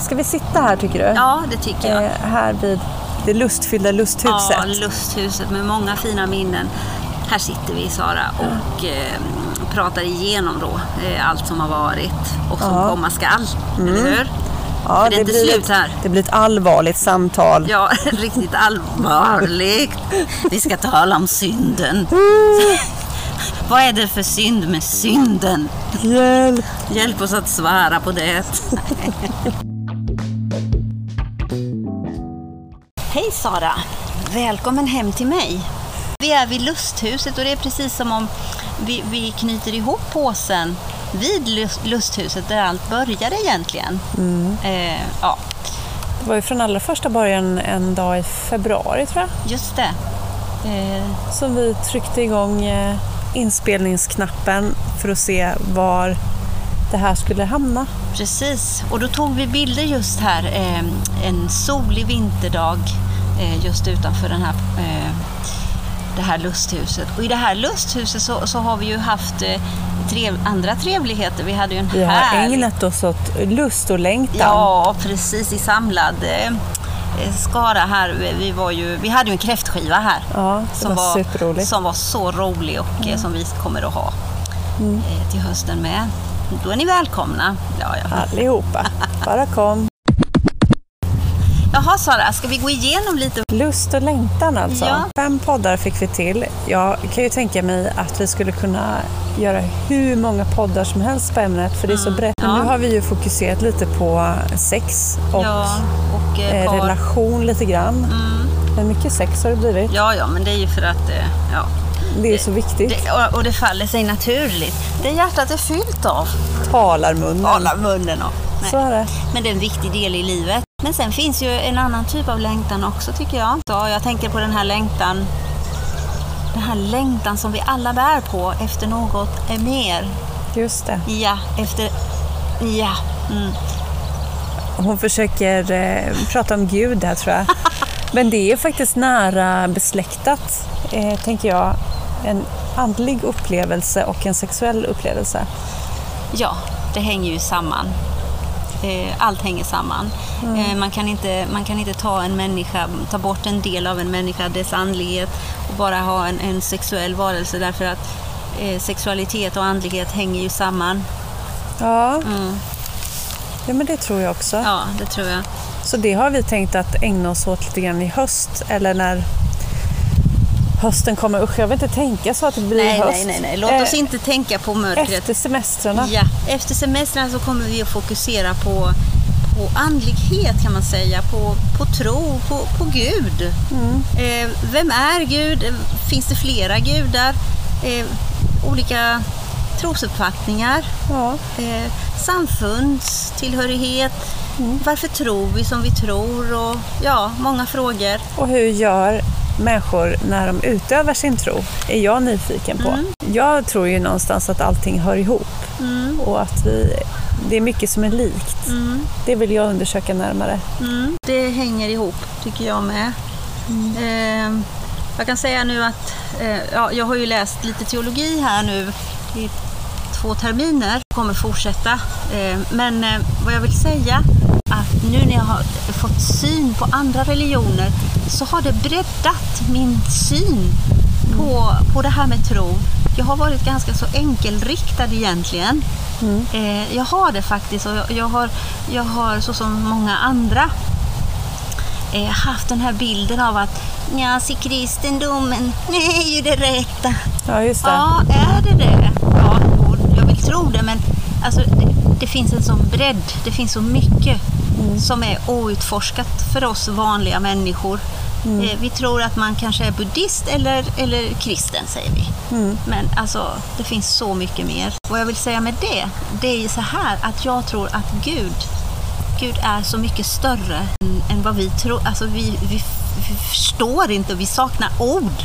Ska vi sitta här tycker du? Ja, det tycker jag. Eh, här vid det lustfyllda lusthuset. Ja, lusthuset med många fina minnen. Här sitter vi Sara och eh, pratar igenom då eh, allt som har varit och som Ja. komma skall. Eller hur? Ja, För det är inte blir slut ett. Det blir ett allvarligt samtal. Ja, riktigt allvarligt. Vi ska tala om synden. Vad är det för synd med synden? Hjälp! Hjälp oss att svara på det. Hej Sara! Välkommen hem till mig. Vi är vid lusthuset och det är precis som om vi, vi knyter ihop påsen vid lust- lusthuset där allt började egentligen. Eh, ja, Det var ju från allra första början en dag i februari tror jag. just det. Eh, Som vi tryckte igång eh, inspelningsknappen för att se var det här skulle hamna. Precis, och då tog vi bilder just här eh, en solig vinterdag just utanför den här, eh, det här lusthuset. Och i det här lusthuset så, så har vi ju haft eh, trev, andra trevligheter. Vi hade ju en Vi har härlig- ägnat oss åt lust och längtan. Ja, precis i samlad eh, eh, skara här. Vi- var ju, vi hade ju en kräftskiva här. Ja, det var superroligt. Som var så rolig och eh, som vi kommer att ha eh, till hösten med. Då är ni välkomna. Ja, ja. Allihopa. Bara kom. Jaha Sara, ska vi gå igenom lite? Lust och längtan alltså. Ja. Fem poddar fick vi till. Jag kan ju tänka mig att vi skulle kunna göra hur många poddar som helst på ämnet för det är så brett. Men Mm. Ja. nu har vi ju fokuserat lite på sex och ja, och eh, eh, relation lite grann. Mm. Mycket sex har det blivit. Ja, ja, men det är ju för att eh, ja, Det är så viktigt. det, och, det faller sig naturligt. Det hjärtat är fyllt av. Talar munnen. Talar munnen. Nej. Så är det. Men det är en viktig del i livet. Men sen finns ju en annan typ av längtan också tycker jag. Så jag tänker på den här längtan den här längtan som vi alla bär på efter något är mer. Just det. Ja, efter... Ja. Mm. Hon försöker eh, prata om Gud här tror jag. Men det är faktiskt nära besläktat, eh, tänker jag. En andlig upplevelse och en sexuell upplevelse. Ja, det hänger ju samman. Eh, Allt hänger samman. Eh, Man, kan inte, man kan inte ta en människa, ta bort en del av en människa, dess andlighet och bara ha en, en sexuell varelse därför att eh, sexualitet och andlighet hänger ju samman. Ja, Mm. ja men det tror jag också. Ja, det tror jag. Så det har vi tänkt att ägna oss åt lite grann i höst, eller när hösten kommer. Usch, jag vill inte tänka så att det blir Nej, höst. nej, nej, nej. Låt oss Eh, inte tänka på mörkret. Efter semestrarna. Ja, efter semestern så kommer vi att fokusera på, på andlighet kan man säga, på, på tro, på, på Gud. Mm. Eh, vem är Gud? Eh, Finns det flera gudar? Eh, olika trosuppfattningar? Ja. Eh, samfundstillhörighet? Mm. Varför tror vi som vi tror? Och, ja, många frågor. Och hur gör människor när de utövar sin tro? är jag nyfiken på. Mm. Jag tror ju någonstans att allting hör ihop Mm, och att vi, det är mycket som är likt. mm. Det vill jag undersöka närmare. Mm, det hänger ihop, tycker jag med. Eh, jag kan säga nu att eh, ja, jag har ju läst lite teologi här nu i två terminer. kommer fortsätta. Eh, men eh, vad jag vill säga att nu när jag har fått syn på andra religioner så har det breddat min syn på, på det här med tro. Jag har varit ganska så enkelriktad egentligen. Eh, jag har det faktiskt och jag, har, jag har så som många andra haft den här bilden av att ja, se kristendomen, nej, är ju det rätta. Ja, just det. Ja, är det det? Ja, och jag vill tro det, men alltså, det, det finns en sån bredd, det finns så mycket som är outforskat för oss vanliga människor. Eh, vi tror att man kanske är buddhist eller, eller kristen, säger vi. Men alltså, det finns så mycket mer. Vad jag vill säga med det, det är ju så här att jag tror att Gud, Gud är så mycket större än, än vad vi tror. Alltså vi, vi, vi förstår inte, vi saknar ord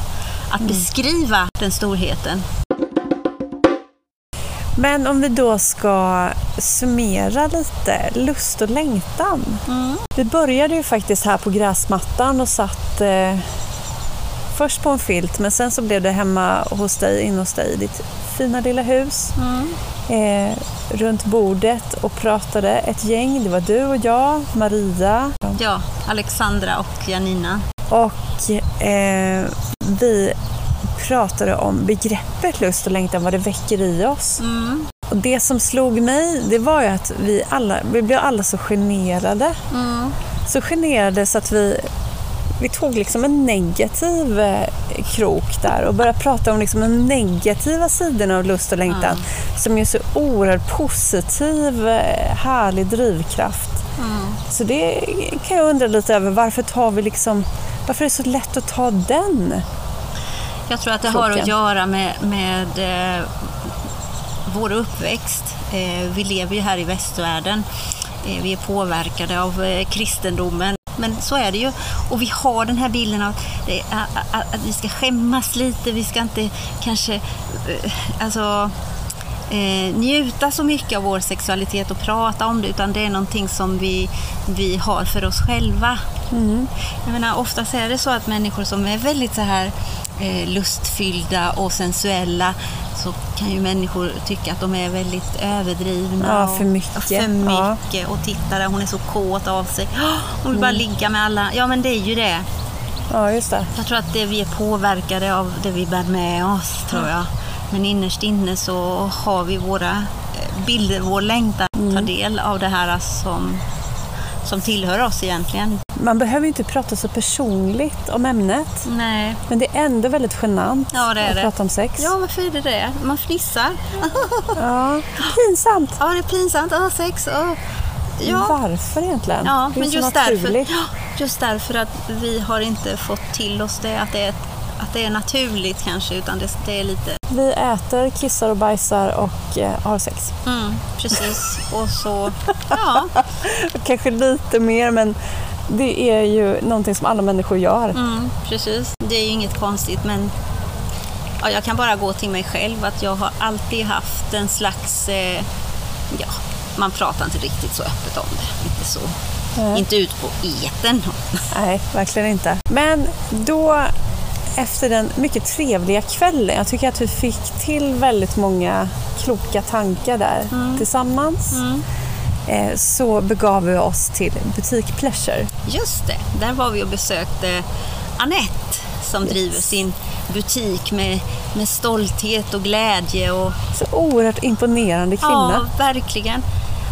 att beskriva den storheten. Men om vi då ska summera lite, lust och längtan. Mm. Vi började ju faktiskt här på gräsmattan och satt eh, först på en filt men sen så blev det hemma hos dig, in hos dig i ditt fina lilla hus. Mm. Eh, runt bordet och pratade ett gäng. Det var du och jag, Maria Ja, Alexandra och Janina. och eh, vi pratade om begreppet lust och längtan, vad det väcker i oss. Mm. Och det som slog mig, det var ju att vi alla, vi blev alla så generade. Mm. Så generade så att vi, vi tog liksom en negativ eh, krok där och började prata om liksom de negativa sidorna av lust och längtan som är så oerhört positiv, eh, härlig drivkraft. Mm. Så det kan jag undra lite över, varför tar vi liksom, varför är det så lätt att ta den? Jag tror att det har att göra med, med eh, vår uppväxt. Eh, vi lever ju här i västvärlden. Eh, vi är påverkade av eh, kristendomen. Men så är det ju. Och vi har den här bilden av att, det, är- att, att vi ska skämmas lite. Vi ska inte kanske eh, alltså, eh, njuta så mycket av vår sexualitet och prata om det. Utan det är någonting som vi, vi har för oss själva. Jag menar, oftast är det så att människor som är väldigt så här eh, lustfyllda och sensuella så kan ju människor tycka att de är väldigt överdrivna. Ja, och- för mycket. Och för Ja. mycket. Och titta där, hon är så kåt av sig. "Åh, Hon vill bara ligga med alla. Ja, men det är ju det. Ja, just det. Jag tror att det vi är påverkade av det vi bär med oss, tror jag. Men innerst inne så har vi våra eh, bilder, vår längtan att ta del av det här som, som tillhör oss egentligen. Man behöver inte prata så personligt om ämnet, Nej. men det är ändå väldigt genant Ja, det är att det. prata om sex. Ja, varför är det det? Man fnissar. Ja, pinsamt. Ja, det är pinsamt. Ja, sex. Ja. Ja. Varför egentligen? Ja, men just därför, naturligt. ja, just därför att vi har inte fått till oss det, att det är, att det är naturligt kanske, utan det, det är lite... Vi äter, kissar och bajsar och eh, har sex. Mm, precis. Och så... Ja. Kanske lite mer, men det är ju någonting som alla människor gör. Mm, precis. Det är ju inget konstigt, men ja, jag kan bara gå till mig själv att jag har alltid haft en slags... Eh, ja, man pratar inte riktigt så öppet om det. Inte så. Nej. Inte ut på eten. Nej, verkligen inte. Men då, efter den mycket trevliga kvällen, jag tycker att vi fick till väldigt många kloka tankar där tillsammans, eh, så begav vi oss till butik Pleasure. Just det, där var vi och besökte Annette som driver sin butik med, med stolthet och glädje. Och, Så oerhört imponerande kvinna. Ja, verkligen.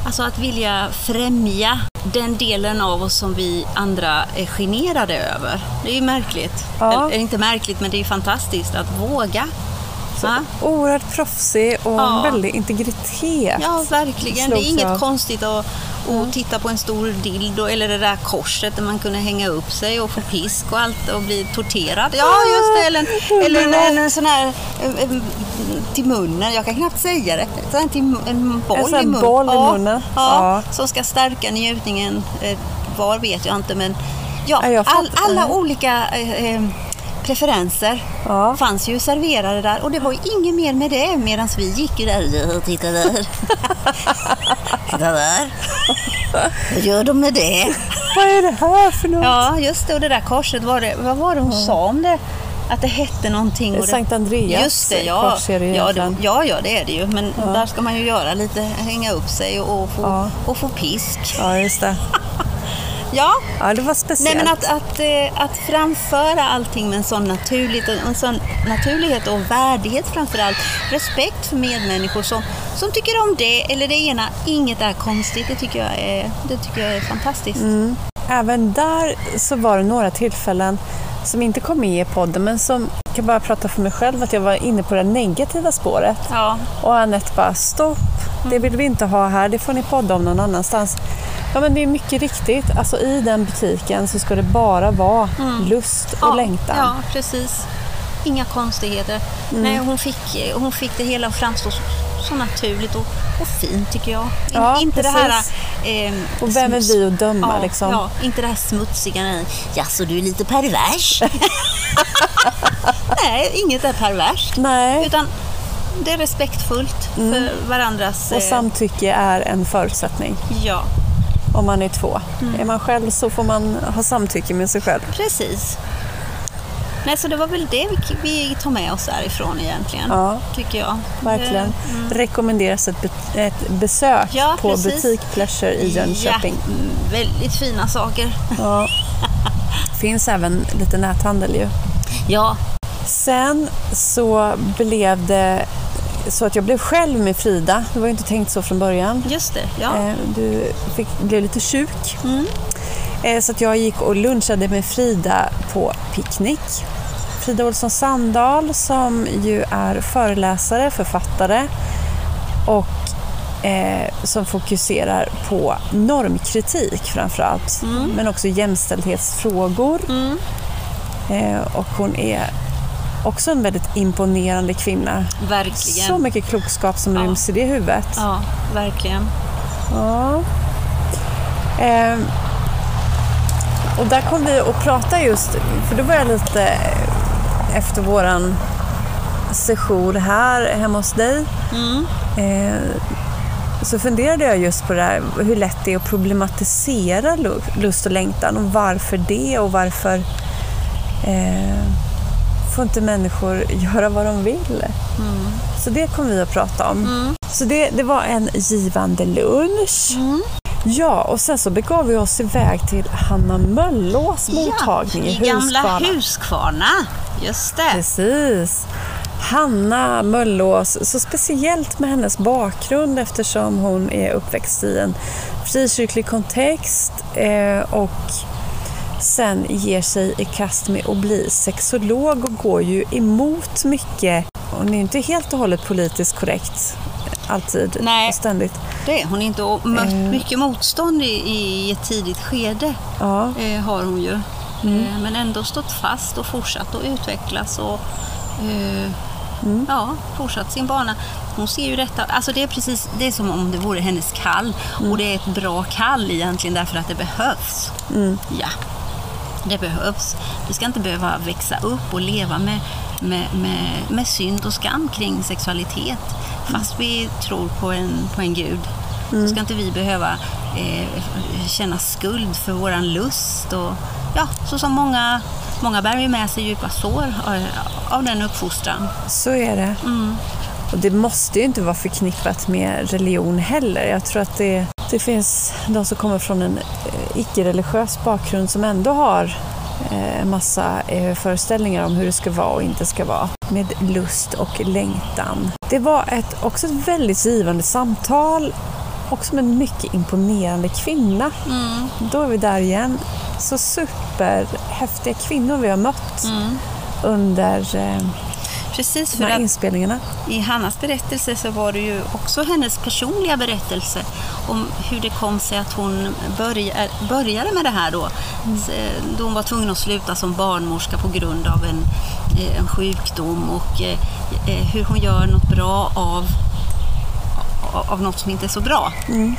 Alltså att vilja främja den delen av oss som vi andra är generade över. Det är ju märkligt. Ja. Eller inte märkligt, men det är fantastiskt att våga. Så Va? oerhört proffsig och Ja. väldigt integritet. Ja, verkligen. Det är inget av. konstigt att, att titta på en stor dildo eller det där korset där man kunde hänga upp sig och få pisk och allt och bli torterad. Ja, just det. Eller en, eller en, en, en sån här en, en, till munnen. Jag kan knappt säga det. En, till, en boll En sån i munnen. boll i ja, munnen. Ja, Ja. som ska stärka njutningen. Eh, Var vet jag inte, men ja, Ja, all, alla olika eh, eh, preferenser Ja. fanns ju serverade där och det var ju inget mer med det medan vi gick ju där. Ja, Titta där. Titta där. Vad gör de med det? Vad är det här för något? Ja, just det. Och det där korset, var det, vad var det hon sa om det? Att det hette någonting. och det- Sankt Andreas Just det, ja. kors är det ja, det, ja, ja, det är det ju. Men där ska man ju göra lite, hänga upp sig och, och, få, Ja. och få pisk. Ja, just det. Ja, Ja, det var speciellt. Nej, men att, att, eh, att framföra allting med en sån, naturligt, en sån naturlighet och värdighet framför allt. Respekt för medmänniskor som, som tycker om det eller det ena. Inget är konstigt. Det tycker jag är, det tycker jag är fantastiskt. Mm. Även där så var det några tillfällen som inte kom med i podden, men som, jag kan bara prata för mig själv, att jag var inne på det negativa spåret. Ja, Och Anette bara, stopp, det vill vi inte ha här, det får ni podda om någon annanstans. Ja men det är mycket riktigt, alltså i den butiken så ska det bara vara lust och ja, längtan. Ja, precis. Inga konstigheter. Mm. Nej, hon, fick, hon fick det hela att framstå så, så naturligt och, och fint tycker jag. In, Ja, inte det här... Eh, Och vem är smuts- vi att döma ja, liksom? Ja, inte det här smutsiga. Ja, så du är lite pervers? Nej, inget är perverst. Nej, Utan det är respektfullt för varandras... och eh, samtycke är en förutsättning Ja, om man är två. Mm. Är man själv så får man ha samtycke med sig själv. precis. Nej, så det var väl det vi, vi tog med oss därifrån egentligen, Ja. tycker jag. Verkligen. Eh, Rekommenderas ett, be- ett besök Ja, på precis. butik Pleasure i Jönköping. Ja, mm, väldigt fina saker. Ja. Finns även lite näthandel ju. Ja, Sen så blev det så att jag blev själv med Frida. Det var ju inte tänkt så från början. just det. Ja. Eh, Du fick, blev lite sjuk. Mm. Eh, Så att jag gick och lunchade med Frida på picknick. Frida Olsson Sandahl som ju är föreläsare, författare och eh, som fokuserar på normkritik framför allt. Mm. Men också jämställdhetsfrågor. Mm. Eh, och hon är också en väldigt imponerande kvinna. Verkligen. Så mycket klokskap som Ja. ryms i det huvudet. Ja, verkligen. Ja. Ehm, och där kom vi att prata just, för då var jag lite efter våran session här hemma hos dig. Mm. Eh, så funderade jag just på det här, hur lätt det är att problematisera lu- lust och längtan och varför det och varför eh, får inte människor göra vad de vill? Så det kommer vi att prata om. Mm. Så det, det var en givande lunch. Mm. Ja, och sen så begav vi oss iväg till Hanna Möllås mottagning ja, i i gamla Huskvarna. Huskvarna. Just det. Precis. Hanna Möllås, så speciellt med hennes bakgrund eftersom hon är uppväxt i en frikyrklig kontext eh, och sen ger sig i kast med att bli sexolog och går ju emot mycket. Hon är inte helt och hållet politiskt korrekt alltid Nej. och ständigt. Det är hon inte. Och mött Eh. mycket motstånd i, i ett tidigt skede Ja, eh, har hon ju. Mm. Eh, men ändå stått fast och fortsatt att utvecklas och eh, Mm. ja, fortsatt sin bana. Hon ser ju detta, alltså det är precis det är som om det vore hennes kall. Mm. Och det är ett bra kall egentligen därför att det behövs. Mm. Ja, det behövs. Vi ska inte behöva växa upp och leva med, med, med, med synd och skam kring sexualitet. Fast vi tror på en, på en gud så ska inte vi behöva eh, känna skuld för våran lust. Och, ja, så som många, många bär ju med sig djupa sår av, av den uppfostran. så är det. Mm. Och det måste ju inte vara förknippat med religion heller. Jag tror att det, det finns de som kommer från en eh, icke-religiös bakgrund som ändå har eh, en massa eh, föreställningar om hur det ska vara och inte ska vara med lust och längtan. Det var ett, också ett väldigt givande samtal och som en mycket imponerande kvinna. Mm. Då är vi där igen. Så superhäftiga kvinnor vi har mött Mm. under Precis, de för här att inspelningarna. i Hannas berättelse så var det ju också hennes personliga berättelse om hur det kom sig att hon börja, började med det här då. Så, eh, Då hon var tvungen att sluta som barnmorska på grund av en, eh, en sjukdom och eh, hur hon gör något bra av av- något som inte är så bra,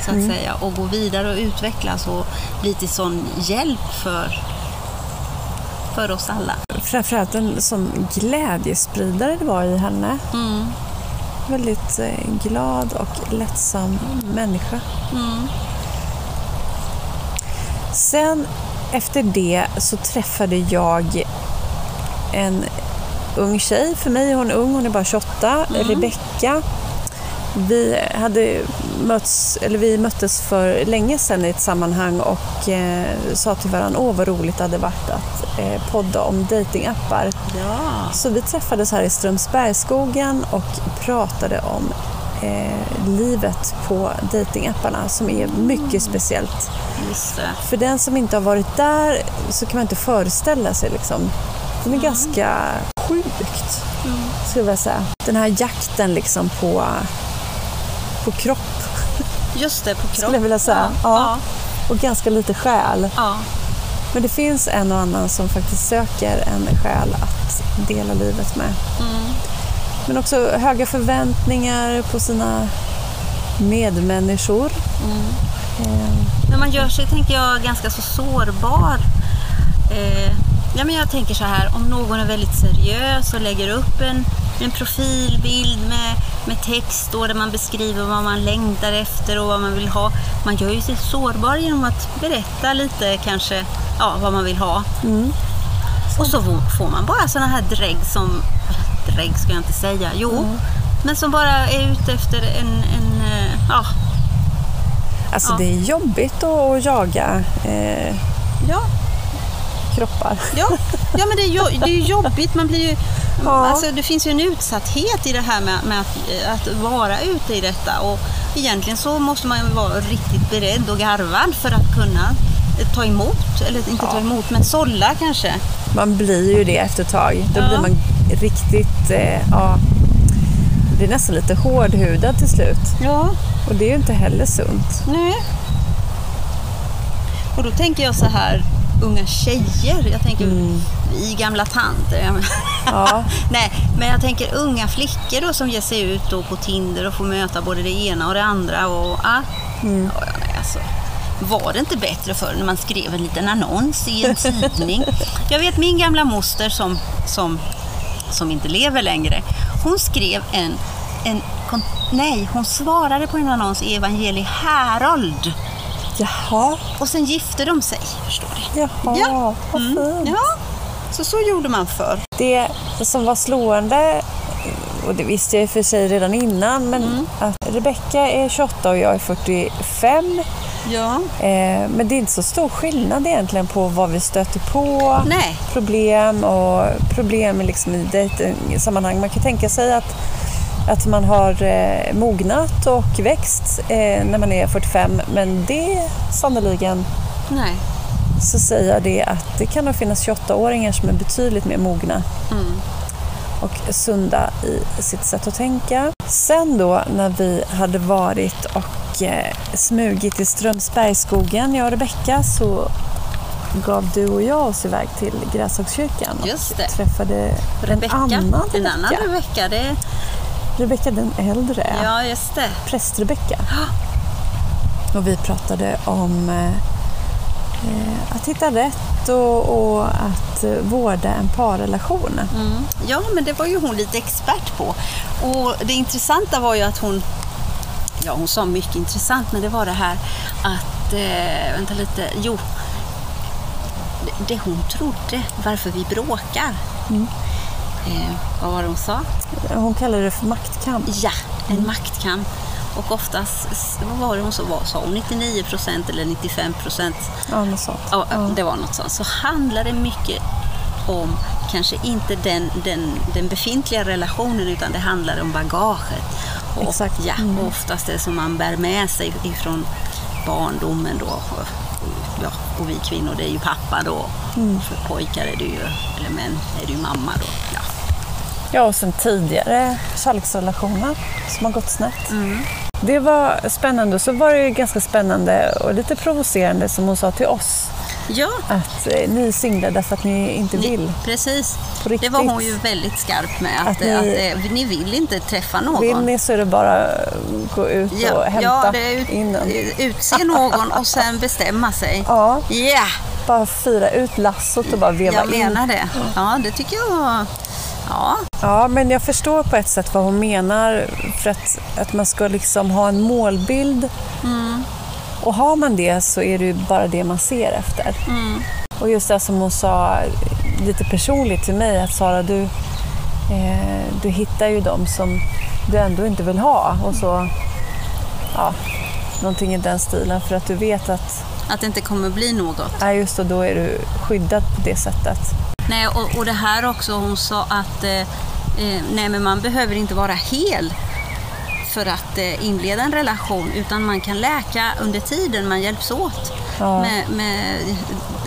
så att säga. Och gå vidare och utvecklas och bli till sån hjälp för, för oss alla. Framförallt en sån glädjespridare det var i henne. Mm. Väldigt eh, glad och lättsam människa. Mm. Sen efter det så träffade jag en ung tjej. För mig är hon ung, hon är bara 28. Rebecka. Vi, hade mötts, eller vi möttes för länge sedan i ett sammanhang och eh, sa till varandra åh vad roligt det hade varit att eh, podda om datingappar. Ja. Så vi träffades här i Strömsbergsskogen och pratade om eh, livet på datingapparna som är mycket speciellt. Just det. För den som inte har varit där så kan man inte föreställa sig liksom. Det är ganska sjukt, skulle jag säga. Den här jakten liksom på, på kropp, Just det, på kropp. skulle jag vilja säga. Ja. Ja. Och ganska lite själ. Ja. Men det finns en och annan som faktiskt söker en själ att dela livet med. Mm. Men också höga förväntningar på sina medmänniskor. Mm. Eh, Men man gör sig, tänker jag, ganska så sårbar. Eh, ja, men jag tänker så här, om någon är väldigt seriös och lägger upp en, en profilbild med, med text då, där man beskriver vad man längtar efter och vad man vill ha. Man gör ju sig sårbar genom att berätta lite kanske ja, vad man vill ha. Mm. Och så får- man bara såna här drägg som, drägg ska jag inte säga, jo, Mm. men som bara är ute efter en, en eh, ja, Alltså Ja. det är jobbigt att, jaga eh, ja, kroppar. Ja, ja men det är, jo- det är jobbigt. Man blir ju, Ja. alltså, det finns ju en utsatthet i det här med, med att, att vara ute i detta. Och egentligen så måste man ju vara riktigt beredd och garvad för att kunna eh, ta emot, eller inte ta emot, men sålla kanske. Man blir ju det efter ett tag. Då Ja. blir man riktigt, eh, ja, det är nästan lite hårdhudad till slut. Ja, Och det är ju inte heller sunt. nej. Och då tänker jag så här, unga tjejer. Jag tänker, vi gamla tanter. Ja. Nej, men jag tänker unga flickor då som ger sig ut då på Tinder och får möta både det ena och det andra. Och, ah, ja, ja, nej, alltså, var det inte bättre förr när man skrev en liten annons i en tidning? Jag vet min gamla moster som, som, som inte lever längre. Hon skrev en, en nej, hon svarade på en annons i Evangeli Herold. Jaha, Och sen gifte de sig, förstår du. Jaha, Ja. vad Mm. fint. Ja, så så gjorde man förr. Det som var slående, och det visste jag i och för sig redan innan, men Mm. att Rebecka är 28 och jag är 45. Ja. Eh, men det är inte så stor skillnad egentligen på vad vi stöter på. Nej. Problem och problem liksom i dejtingsammanhang. Man kan tänka sig att, att man har eh, mognat och växt eh, när man är 45, men det sannoliken Nej. Så säger jag det att det kan nog finnas 28-åringar som är betydligt mer mogna och sunda i sitt sätt att tänka. Sen då när vi hade varit och eh, smugit i Strömsbergsskogen, jag och Rebecka, så gav du och jag oss iväg till Gräshagskyrkan Just och träffade Rebecka. en annan En annan Rebecka. Rebecka. Det, Rebecka den äldre, ja, just det. präst-Rebecka. Och vi pratade om eh, att hitta rätt och, och att eh, vårda en parrelation. Mm. Ja, men det var ju hon lite expert på. Och det intressanta var ju att hon, ja hon sa mycket intressant, men det var det här att, eh, vänta lite, jo, det, hon trodde, varför vi bråkar. Eh, vad var det hon sa? Hon kallade det för maktkamp. Ja, en maktkamp. Och oftast, vad var det hon sa, vad sa hon, 99 procent eller 95 procent Ja, något sånt. Ja, det var något sånt. Så handlar det mycket om kanske inte den, den, den befintliga relationen utan det handlar om bagaget. Och, Exakt. Ja, Mm. och oftast det som man bär med sig ifrån barndomen då. Och, ja, och vi kvinnor det är ju pappa då. Mm. För pojkar är det ju, eller män är det ju mamma då. Ja. Ja, och sen tidigare kärleksrelationer som har gått snett. Det var spännande. Och så var det ju ganska spännande och lite provocerande som hon sa till oss. ja, Att eh, ni är singlar därför att ni inte ni, vill. precis. Det var hon ju väldigt skarp med. Att, Att att, ni- eh, ni vill inte träffa någon. Vill ni så är det bara att gå ut och Ja, hämta ja ut, in en. utse någon och sen bestämma sig. Ja, Ja, bara fira ut lassot och bara veva jag in. menar det. Ja, det tycker jag var... Ja, men jag förstår på ett sätt vad hon menar. För att, att man ska liksom ha en målbild. Och har man det så är det ju bara det man ser efter. Och just det som hon sa lite personligt till mig, att Sara du, eh, du hittar ju dem som du ändå inte vill ha. Och så, ja, någonting i den stilen. För att du vet att, att det inte kommer bli något. ja just det, då är du skyddad på det sättet. Nej, och, och det här också, hon sa att eh, eh, nej, men man behöver inte vara hel för att eh, inleda en relation utan man kan läka under tiden man hjälps åt Ja. med, med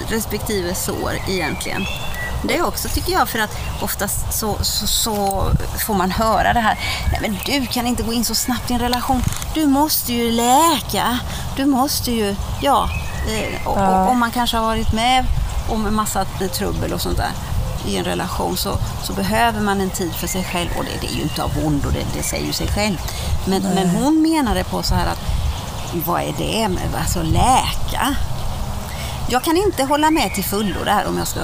respektive sår egentligen. Det också tycker jag för att oftast så, så, så får man höra det här. Nej men du kan inte gå in så snabbt i en relation. Du måste ju läka. Du måste ju, ja. Eh, och, och, om man kanske har varit med om en massa trubbel och sånt där i en relation så, så behöver man en tid för sig själv. Och det, det är ju inte av ondo, det, det säger ju sig själv. Men, men hon menade på så här att vad är det med alltså läka? Jag kan inte hålla med till fullo där om jag ska...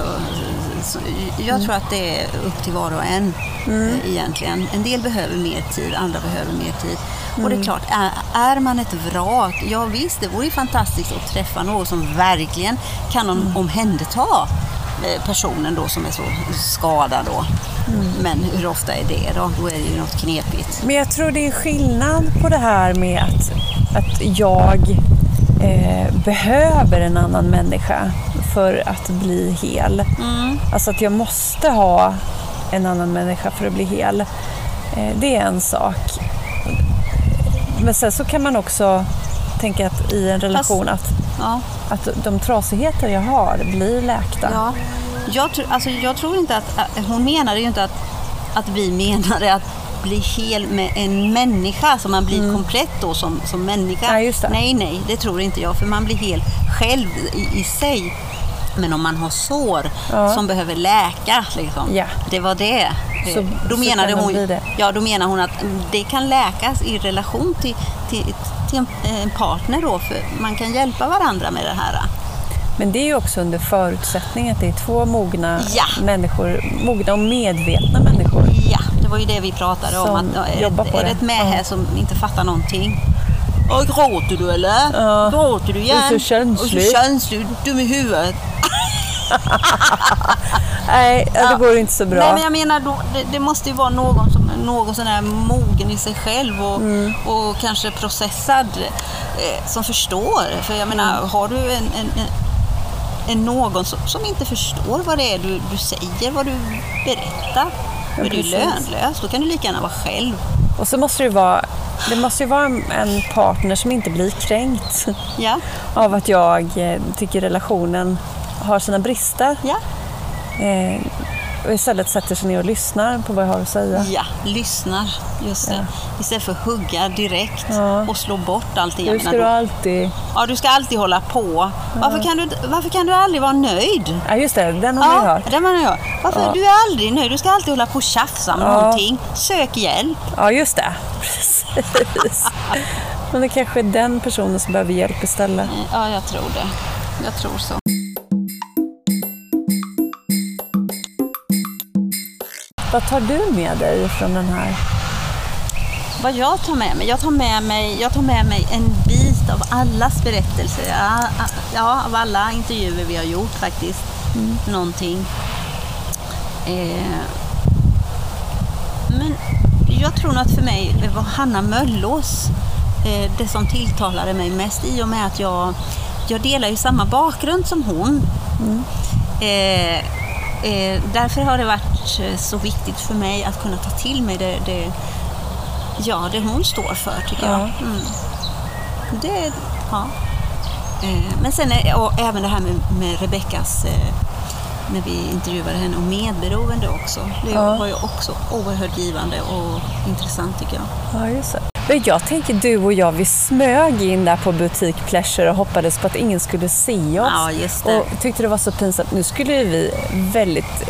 Jag tror att det är upp till var och en eh, egentligen. En del behöver mer tid, andra behöver mer tid. Och det är klart, är, är man ett vrak, ja visst, det vore ju fantastiskt att träffa någon som verkligen kan om, omhänderta eh, personen då som är så skadad då. Men hur ofta är det då? Då är det ju något knepigt. Men jag tror det är skillnad på det här med att, att jag eh, behöver en annan människa för att bli hel. Alltså att jag måste ha en annan människa för att bli hel. Eh, det är en sak. Men sen så kan man också tänka att i en relation att, Ja. att de trasigheter jag har blir läkta. Ja. Jag, tror- alltså, jag tror inte att, att hon menade ju inte att, att vi menade att bli hel med en människa, så man blir komplett då som, som människa. Ja. Nej, nej, det tror inte jag, för man blir hel själv i, i sig. Men om man har sår Ja. som behöver läka, liksom, Ja. det var det. Så- Eh, då, menade hon, det. ja, då menar hon att det kan läkas i relation till, till, till en, en partner då, för man kan hjälpa varandra med det här. Men det är ju också under förutsättning att det är två mogna Ja. människor, mogna och medvetna människor. Ja, det var ju det vi pratade om. Att, ja, är, det, är det ett med här som inte fattar någonting? Åh, gråter du eller? Ja. Gråter du igen? Du är så känslig. Och så känslig, dum i huvudet. Nej, ja. det Ja. går inte så bra. Nej, men jag menar, då, det, det måste ju vara någon som är någon sån här mogen i sig själv och, Mm. och kanske processad eh, som förstår. För jag menar, Mm. har du en, en, en, en någon som, som inte förstår vad det är du, du säger, vad du berättar, då är det ju precis. lönlöst. Då kan du lika gärna vara själv. Och så måste det vara, det måste ju vara en- en partner som inte blir kränkt Ja, av att jag eh, tycker relationen har sina brister. ja. Eh, och istället sätter sig ner och lyssnar på vad jag har att säga. Ja, lyssnar. Just det. Ja. Istället för att hugga direkt Ja. och slå bort allting. Nu ska du alltid... Ja, du ska alltid hålla på. Varför, kan du, varför kan du aldrig vara nöjd? Ja just det, den har Ja, hört. det menar jag. Varför? Ja. Du är aldrig nöjd. Du ska alltid hålla på och tjafsa med Ja. någonting. Sök hjälp. Ja just det, precis. Men det kanske är den personen som behöver hjälp istället. Ja, jag tror det. Jag tror så. Vad tar du med dig från den här? Vad jag tar med mig? Jag tar med mig, jag tar med mig en bit av allas berättelser. Ja, ja, av alla intervjuer vi har gjort faktiskt. Någonting. Eh, men jag tror nog att för mig var Hanna Möllås eh, det som tilltalade mig mest i och med att jag, jag delar ju samma bakgrund som hon. Eh, eh, därför har det varit eh, så viktigt för mig att kunna ta till mig det, det, ja, det hon står för, tycker jag. Ja. Mm. Det, ja. Eh, men sen är, och även det här med, med Rebeckas, eh, när vi intervjuade henne, och medberoende också. Det Ja. var ju också oerhört givande och intressant tycker jag. Ja, just det. Men jag tänker du och jag, vi smög in där på butik Pleasure och hoppades på att ingen skulle se oss. Ja, just det. Och tyckte det var så pinsamt. Nu skulle vi väldigt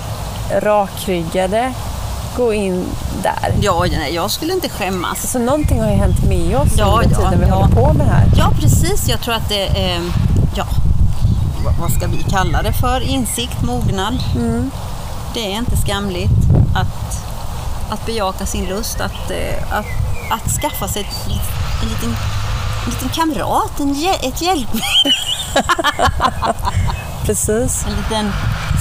rakryggade gå in där. Ja, nej, jag skulle inte skämmas. Så någonting har ju hänt med oss Ja, under ja, tiden vi ja. håller på med det här. Ja, precis. Jag tror att det är, ja, vad- ska vi kalla det för? Insikt, mognad. Det är inte skamligt att, att bejaka sin lust, att, eh, att, att skaffa sig ett, en, liten, en liten kamrat, en, ett hjälpmedel, Precis. en liten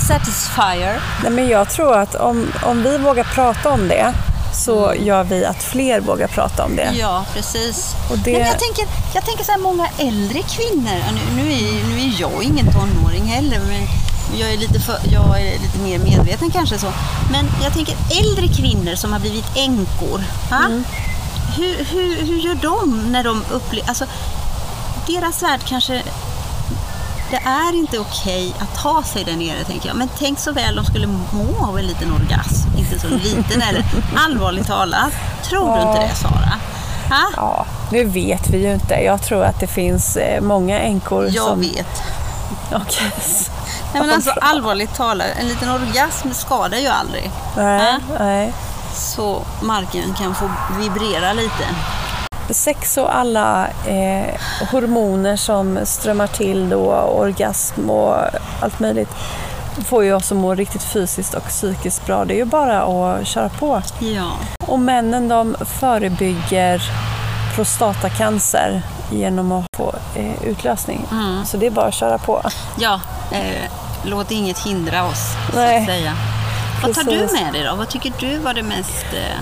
satisfier. Nej, men jag tror att om, om vi vågar prata om det så gör vi att fler vågar prata om det. Ja, precis. Och det- Nej, men jag tänker, jag tänker så här många äldre kvinnor. Nu, nu, är, nu är jag ingen tonåring heller, men jag är, lite för, jag är lite mer medveten kanske så. Men jag tänker äldre kvinnor som har blivit änkor. Mm. Hur, hur, hur gör de när de upplever... Alltså, deras värld kanske... Det är inte okej att ha sig där nere, tänker jag. Men tänk så väl de skulle må av en liten orgasm. Inte så liten eller allvarligt talat. Tror du inte Ja. det, Sara? Ha? Ja, nu vet vi ju inte. Jag tror att det finns eh, många änkor Jag som... vet. Okej. Nej, men alltså, allvarligt talat, en liten orgasm skadar ju aldrig. Nej, Ja. nej. Så marken kan få vibrera lite. Sex och alla eh, hormoner som strömmar till då, orgasm och allt möjligt får ju oss att må riktigt fysiskt och psykiskt bra. Det är ju bara att köra på. Ja. Och männen de förebygger prostatacancer genom att få eh, utlösning. Mm. Så det är bara att köra på. Ja, eh, låt inget hindra oss, Nej. så att säga. Vad tar du med dig då? Vad tycker du var det mest... Eh,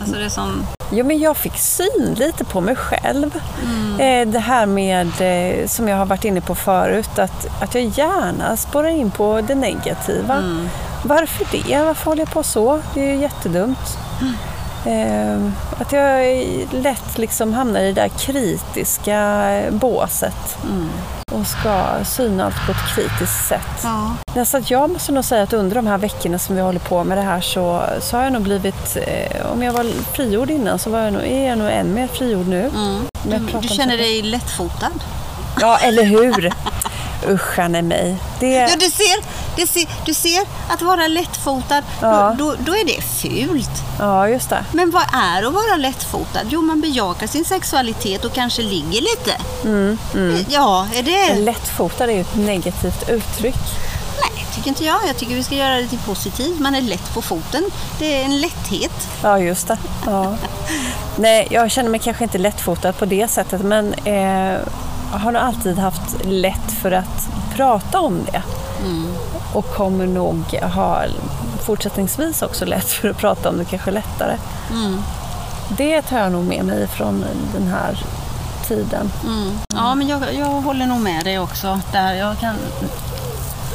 alltså det som... Jo, men jag fick syn lite på mig själv. Eh, det här med, eh, som jag har varit inne på förut, att, att jag gärna spårar in på det negativa. Varför det? Varför håller jag på så? Det är ju jättedumt. Eh, att jag lätt liksom hamnar i det där kritiska båset och ska syna allt på ett kritiskt sätt. Ja. Så att jag måste nog säga att under de här veckorna som vi håller på med det här så, så har jag nog blivit, eh, om jag var frigjord innan så var jag nog, är jag nog än mer frigjord nu. Mm. Du, du känner dig lättfotad? Ja, eller hur? Uschan mig. Det, Ja, du ser, du ser, du ser att vara lättfotad, Ja. då, då, är det fult. ja, just det. Men vad är att vara lättfotad? Jo, man bejakar sin sexualitet och kanske ligger lite. Ja, är det... Lättfotad är ju ett negativt uttryck. Nej, tycker inte jag. Jag tycker vi ska göra det till positivt. Man är lätt på foten. Det är en lätthet. Ja, just det. Ja. Nej, jag känner mig kanske inte lättfotad på det sättet men eh, jag har nog alltid haft lätt för att prata om det. Och kommer nog ha fortsättningsvis också lätt för att prata om det, kanske lättare. Det tar jag nog med mig från den här tiden. Ja, men jag, jag håller nog med dig också. Där jag kan...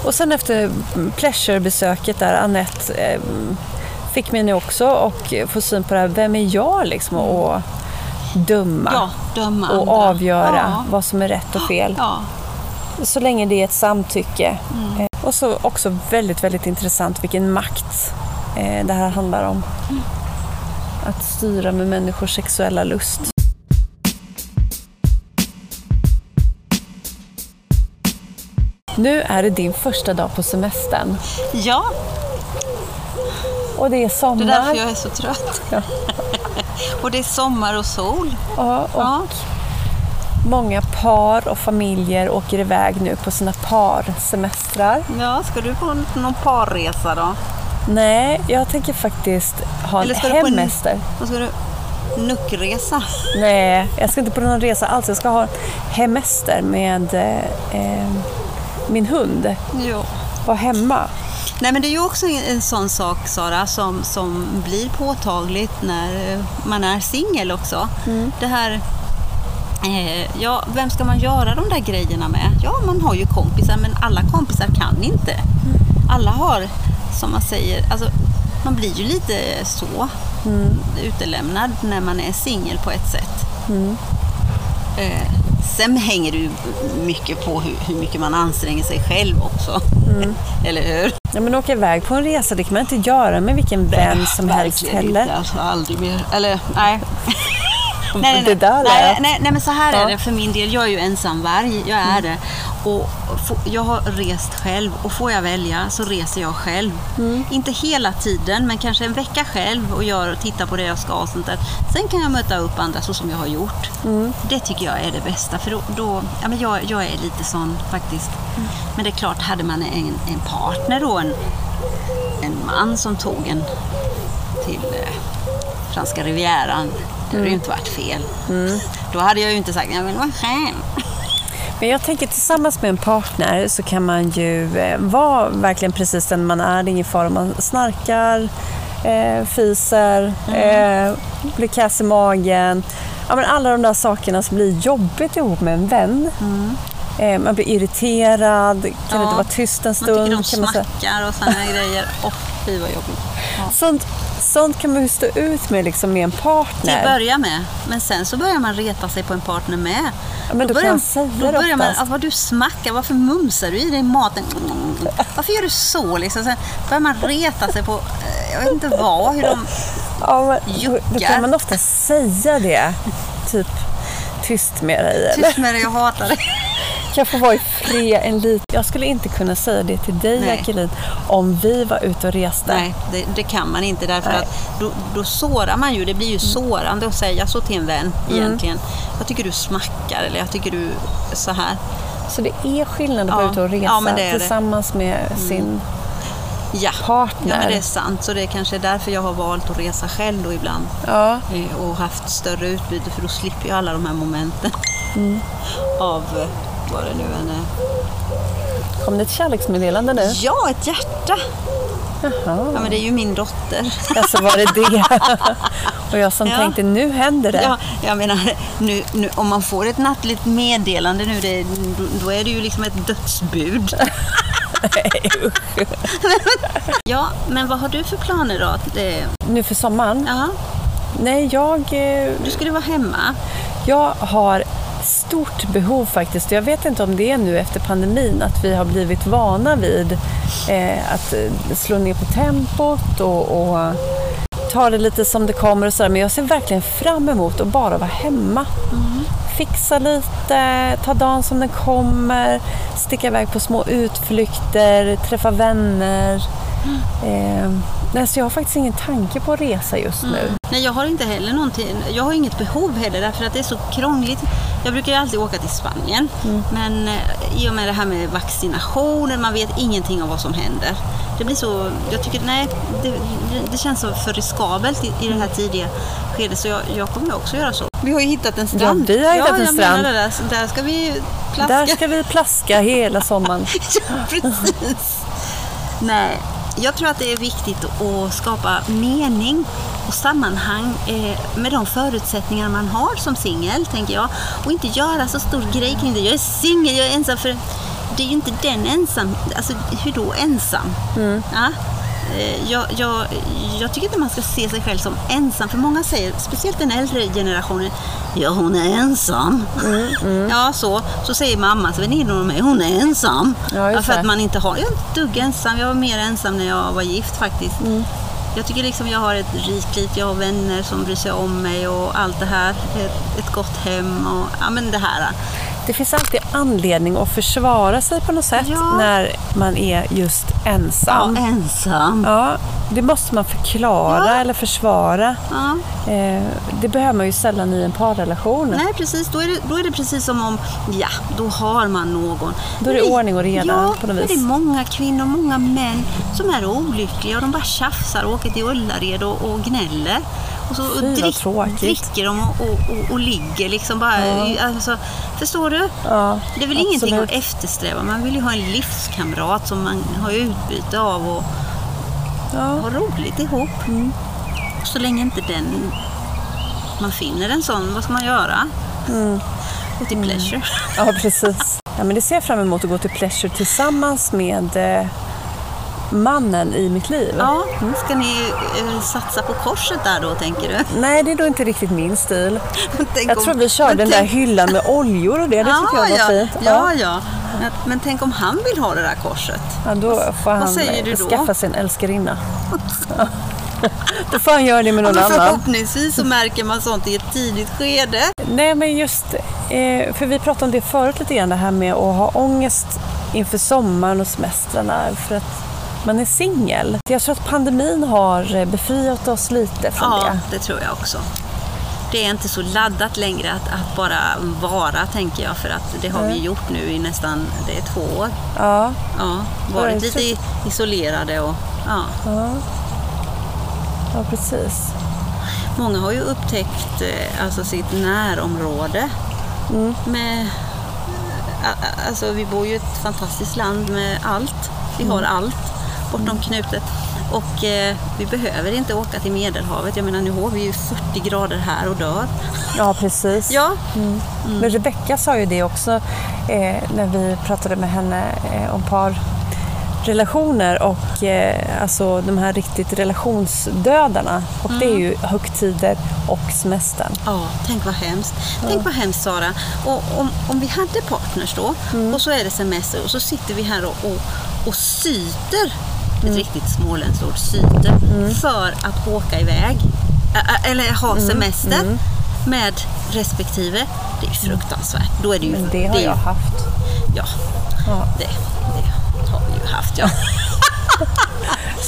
Och sen efter pleasurebesöket där Annette eh, fick mig nu också och få syn på det här, vem är jag liksom och döma Ja, döma och andra. avgöra Ja. vad som är rätt och fel. Ja. Så länge det är ett samtycke. Eh, Och så också väldigt, väldigt intressant vilken makt eh, det här handlar om. Att styra med människors sexuella lust. Nu är det din första dag på semestern ja, och det är sommar. det är därför jag är så trött. Ja. och det är sommar och sol. Ja, och Ja. Många par och familjer åker iväg nu på sina parsemestrar. ja, ska du på någon parresa då? Nej, jag tänker faktiskt ha Eller ska du en- hemester. Vad ska du? Nuckresa? Nej, jag ska inte på någon resa alls. Jag ska ha hemester med eh, eh, min hund. Jo. Vara hemma. Nej men det är ju också en, sån sak Sara som, som blir påtagligt när man är singel också. Det här, eh, ja vem ska man göra de där grejerna med? Ja man har ju kompisar men alla kompisar kan inte. Alla har, som man säger, alltså man blir ju lite så utelämnad när man är singel på ett sätt. Eh, sen hänger det ju mycket på hur, hur mycket man anstränger sig själv också. Eller hur? Ja, men åka iväg på en resa det kan man inte göra med vilken vän som helst Verkligen heller. Inte, alltså, aldrig mer. Eller nej. nej, nej, nej, lät- nej, nej, men så här Ja. är det för min del. Jag är ju ensamvarg, jag är det. Och jag har rest själv och får jag välja så reser jag själv. Inte hela tiden, men kanske en vecka själv och gör och tittar på det jag ska och sånt där. Sen kan jag möta upp andra så som jag har gjort. Det tycker jag är det bästa. För då, då ja, men jag, jag är lite sån faktiskt. Men det är klart, hade man en, en partner då, en, en man som tog en till eh, franska rivieran, det hade ju inte varit fel. Då hade jag ju inte sagt, jag vill vara själv. Men jag tänker tillsammans med en partner så kan man ju eh, vara verkligen precis den man är. Det är ingen fara om man snarkar, eh, fiser, eh, blir kass i magen. Ja, men alla de där sakerna som blir jobbigt ihop med en vän. Eh, man blir irriterad, kan Ja. inte vara tyst en Man stund. tycker de kan man och sådana grejer. Åh, fy vad jobbigt. Ja. Sånt, sånt kan man ju stå ut med liksom med en Till partner. att börja med. Men sen så börjar man reta sig på en partner med. Ja, men då kan börjar, jag säga då börjar man, ja, vad du smackar, varför mumsar du i dig maten? Varför gör du så? Liksom? Sen börjar man reta sig på, eh, jag vet inte vad, hur de... Ja, men då, då Juckar. kan man ofta säga det. Typ tyst med dig. Eller? Tyst med dig, jag hatar dig. Kan få vara i fred en liten... Jag skulle inte kunna säga det till dig, Nej. Jacqueline, om vi var ute och reste. Nej, det, det kan man inte därför Nej. att då, då sårar man ju. Det blir ju sårande att säga så till en vän Mm. egentligen. Jag tycker du smackar eller jag tycker du så här. Så det är skillnad att Ja. vara ute och resa Ja, men det är tillsammans med sin Ja. partner. ja, men det är sant. Så det är kanske därför jag har valt att resa själv då ibland. Ja, Eh, Och haft större utbyte för då slipper jag alla de här momenten Mm. av eh, vad det nu än är. Kom det ett kärleksmeddelande nu? Ja, ett hjärta. Jaha. Ja, men det är ju min dotter. Alltså var det det? Och jag som Ja. tänkte, nu händer det. Ja, jag menar, nu, nu, om man får ett nattligt meddelande nu, det, då, är det ju liksom ett dödsbud. ja, men vad har du för planer då? Det, Nu för sommaren? ja, Nej, jag, eh, du skulle vara hemma. jag har stort behov faktiskt. Jag vet inte om det är nu efter pandemin att vi har blivit vana vid eh, att eh, slå ner på tempot och, och ta det lite som det kommer och sådär. Men jag ser verkligen fram emot att bara vara hemma. Fixa lite, ta dagen som den kommer, sticka iväg på små utflykter, träffa vänner. Eh, nej, så jag har faktiskt ingen tanke på att resa just nu. Nej, jag har inte heller någonting. Jag har inget behov heller därför att det är så krångligt. Jag brukar ju alltid åka till Spanien. Men eh, i och med det här med vaccinationer, man vet ingenting om vad som händer. Det blir så, jag tycker, nej, det, det, känns så för riskabelt i, i det här tidiga skedet så jag, jag kommer också göra så. Vi har ju hittat en strand. Ja, vi har hittat ja, en strand. Det där, där ska vi plaska. Där ska vi plaska hela sommaren. ja, precis. Nej, jag tror att det är viktigt att skapa mening och sammanhang eh, med de förutsättningar man har som singel, tänker jag. Och inte göra så stor grej kring det. Jag är singel, jag är ensam. för Det är ju inte den ensam. Alltså, hur då ensam? Ja? Eh, Jag, jag, jag tycker inte man ska se sig själv som ensam, för många säger, speciellt den äldre generationen, ja hon är ensam. Ja, så, så säger mammas väninnor mig, hon är ensam. Ja, för att man inte har, jag är ett dugg ensam, jag var mer ensam när jag var gift faktiskt. Mm. Jag tycker liksom jag har ett rikt liv, jag har vänner som bryr sig om mig och allt det här. Ett, ett gott hem och ja men det här. Det finns alltid anledning att försvara sig på något sätt Ja. när man är just Ja, ensam. ensam. Ja, det måste man förklara Ja. eller försvara. Ja. Eh, det behöver man ju sällan i en parrelation. Nej precis, då är, det, då är det precis som om, ja, då har man någon. Då är det Men ordning och reda ja, på något vis. det är många kvinnor, många män som är olyckliga och de bara tjafsar och åker till Ullared och, och gnäller. Och så Fy, vad drick, dricker de och, och, och, och ligger liksom bara. Alltså, förstår du? Ja, Det är väl ingenting absolut. att eftersträva. Man vill ju ha en livskamrat som man har utbyte av och Ja. ha roligt ihop. Mm. Så länge inte den man finner en sån, vad ska man göra? Mm. Gå till pleasure. ja, precis. Ja, men det ser jag fram emot att gå till Pleasure tillsammans med eh, mannen i mitt liv. Ja, ska ni eh, satsa på korset där då, tänker du? Nej, det är då inte riktigt min stil. Tänk Jag om- tror vi körde men den där tänk- hyllan med oljor och det. Det tyckte jag var ja, fint. Ja, ja. Men, men tänk om han vill ha det där korset? Ja, då får han skaffa sig en älskarinna. Ja. Då får han göra det med Ja, någon men annan. förhoppningsvis så märker man sånt i ett tidigt skede. Nej, men just, eh, för vi pratade om det förut lite grann, det här med att ha ångest inför sommaren och semestrarna för att man är singel. Jag tror att pandemin har eh, befriat oss lite från Ja, det. det tror jag också. Det är inte så laddat längre att, att bara vara, tänker jag, för att det har vi gjort nu i nästan det är två år. Ja, Ja, Ja, varit lite isolerade och ja. ja. ja precis. Många har ju upptäckt eh, alltså sitt närområde. Mm. Med, a- alltså, vi bor ju i ett fantastiskt land med allt. Vi Mm. har allt bortom knutet. Och eh, vi behöver inte åka till Medelhavet. Jag menar nu har vi ju 40 grader här och dör. Ja, precis. Ja, Men Rebecka sa ju det också eh, när vi pratade med henne eh, om par relationer och eh, alltså de här riktigt relationsdödarna. Och det är ju högtider och semestern. Ja, tänk vad hemskt. Tänk vad hemskt Sara. Och om, om vi hade partners då och så är det semester och så sitter vi här och, och, och syter, ett riktigt småländskt ord, syter, för att åka iväg. Eller ha semester med respektive. Det är fruktansvärt. Då är det ju, Men det har ju- jag haft. Ja, Ja. det, det har vi ju haft ja.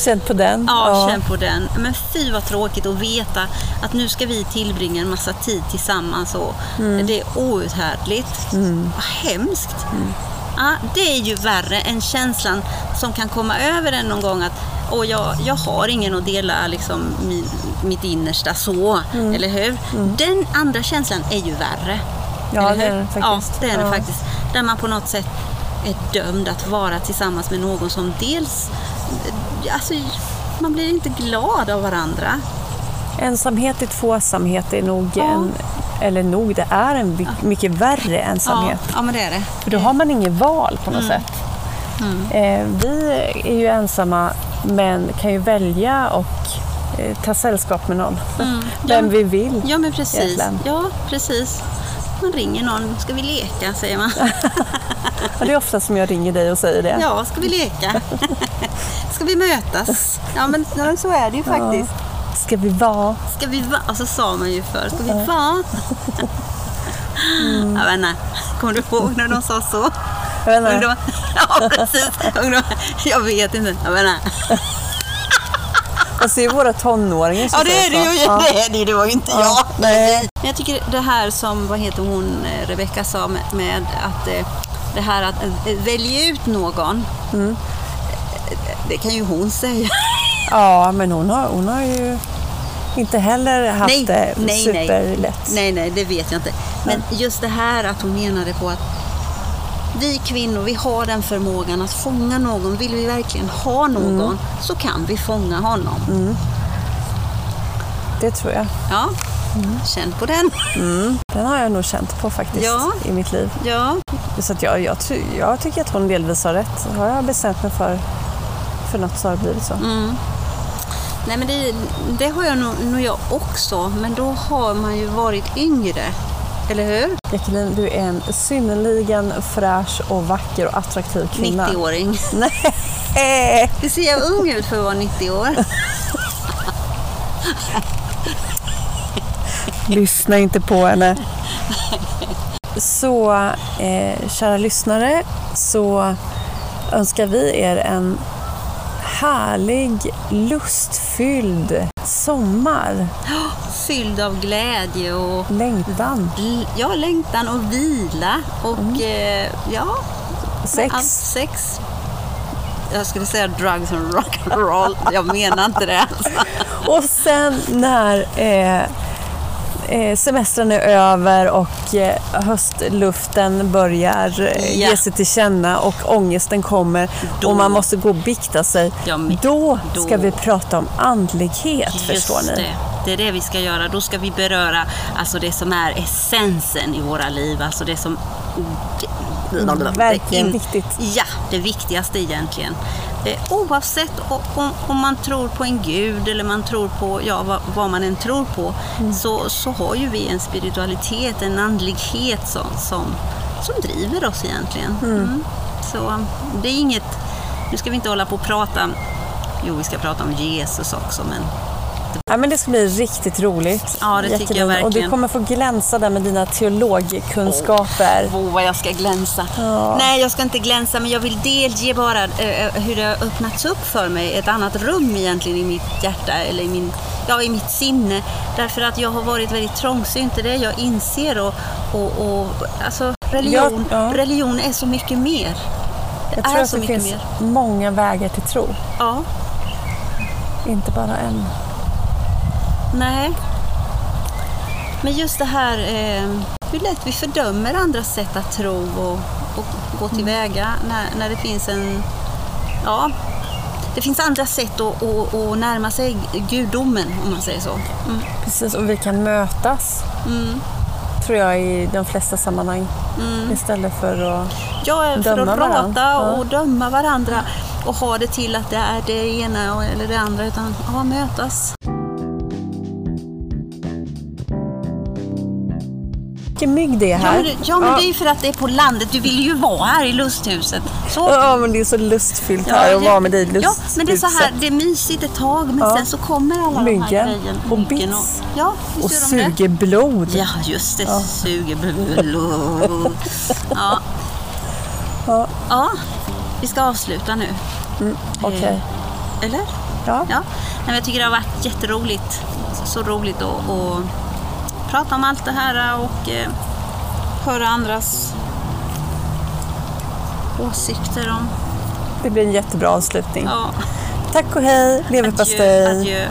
Känt på den. Ja, känn på den. Men fy vad tråkigt att veta att nu ska vi tillbringa en massa tid tillsammans och det är outhärdligt. Vad hemskt. Ja, det är ju värre än känslan som kan komma över en någon gång att och jag, jag har ingen att dela liksom, min, mitt innersta så, eller hur? Den andra känslan är ju värre. Ja, det är den faktiskt. Ja, det är den Ja. faktiskt. Där man på något sätt är dömd att vara tillsammans med någon som dels, alltså man blir inte glad av varandra. Ensamhet i tvåsamhet är nog en, eller nog, det är en mycket värre ensamhet. Ja, ja, men det är det. För då har man inget val på något Mm. sätt. Eh, vi är ju ensamma men kan ju välja och eh, ta sällskap med någon. Vem Ja. vi vill. Ja, men precis. Egentligen. Ja, precis. Man ringer någon, ska vi leka, säger man. Ja, det är ofta som jag ringer dig och säger det. Ja, ska vi leka? Ska vi mötas? Ja, men ja, så är det ju faktiskt. Ska vi vara? Ska vi vara? Och så sa man ju förr, ska vi vara? Jag vet inte, kommer du ihåg när de sa så? Jag, vet inte. Ja, precis. Ungdomar. Jag vet inte. Jag vet inte. Jag ser ju våra tonåringar som Ja, det är det ju. Ja. Det är det, det var ju inte Ja, jag. nej. Men jag tycker det här som, vad heter hon, eh, Rebecka sa med, med att eh, det här att eh, välja ut någon. Mm. Det kan ju hon säga. Ja, men hon har, hon har ju inte heller haft Nej, det nej, superlätt. Nej, nej, det vet jag inte. Men just det här att hon menade på att vi kvinnor, vi har den förmågan att fånga någon. Vill vi verkligen ha någon Mm. så kan vi fånga honom. Det tror jag. Ja, känn på den. Den har jag nog känt på faktiskt Ja. i mitt liv. Ja, Så att jag, jag, jag tycker att hon delvis har rätt. Har jag bestämt mig för, för något så har det blivit så. Mm. Nej men det, det har jag nog, nog jag också, men då har man ju varit yngre. Eller hur? Jacqueline, du är en synnerligen fräsch och vacker och attraktiv kvinna. 90-åring. Nej! Det ser jag ung ut för att vara 90 år. Lyssna inte på henne. Så, eh, kära lyssnare, så önskar vi er en härlig, lustfylld sommar. Fylld av glädje och Längtan, ja, längtan och vila och eh, ja, sex. allt sex. Jag skulle säga drugs and rock'n'roll. Jag menar inte det. Alltså. Och sen när eh, semestern är över och eh, höstluften börjar eh, Ja. ge sig till känna och ångesten kommer Då. och man måste gå och bikta sig. Ja, då, då. ska vi prata om andlighet, förstår ni. det. Det är det vi ska göra. Då ska vi beröra alltså det som är essensen i våra liv. Alltså det som... verkligen In- viktigt. Ja, det viktigaste egentligen. Eh, Oavsett om, om man tror på en gud eller man tror på ja, vad, vad man än tror på Mm. så, så har ju vi en spiritualitet, en andlighet som, som, som driver oss egentligen. Mm. Så det är inget... Nu ska vi inte hålla på och prata... Jo, vi ska prata om Jesus också, men Ja, men det ska bli riktigt roligt. Ja, det tycker jag Jacqueline. Och du verkligen. kommer få glänsa där med dina teologkunskaper. Åh, vad jag ska glänsa. Nej, jag ska inte glänsa, men jag vill delge bara eh, hur det har öppnats upp för mig. Ett annat rum egentligen i mitt hjärta, eller i, min, ja, i mitt sinne. Därför att jag har varit väldigt trångsynt, är det jag inser. Och, och, och, alltså, religion, Ja, ja. religion är så mycket mer. Jag tror är att det finns mer. många vägar till tro. Ja, Inte bara en. Nej. Men just det här eh, hur lätt vi fördömer andras sätt att tro och, och gå tillväga när, när det finns en... Ja, det finns andra sätt att, att, att närma sig gudomen, om man säger så. Mm. Precis, och vi kan mötas. Mm. Tror jag i de flesta sammanhang. Istället för att... Ja, för Döma att prata varandra. Ja. och döma varandra och ha det till att det är det ena eller det andra, utan ja, mötas. Vilken mygg det är Ja, här. men, det- ja, men det är ju för att det är på landet. Du vill ju vara här i lusthuset. Så Ja, men det är så lustfyllt här att vara med dig i Ja, men det är så här, lusthuset. det är mysigt ett tag, men Ja. sen så kommer alla de här Myggen grejerna. och Myggen bits. Ja, Och de det. suger blod. Ja, just det. Suger blod. Ja. Ja. ja, vi ska avsluta nu. Okej. Eller? Ja. Ja. Men jag tycker det har varit jätteroligt. Så roligt att prata om allt det här och eh, höra andras åsikter om... Det blir en jättebra avslutning. Ja, Tack och hej, leverpastej. adjö, adjö.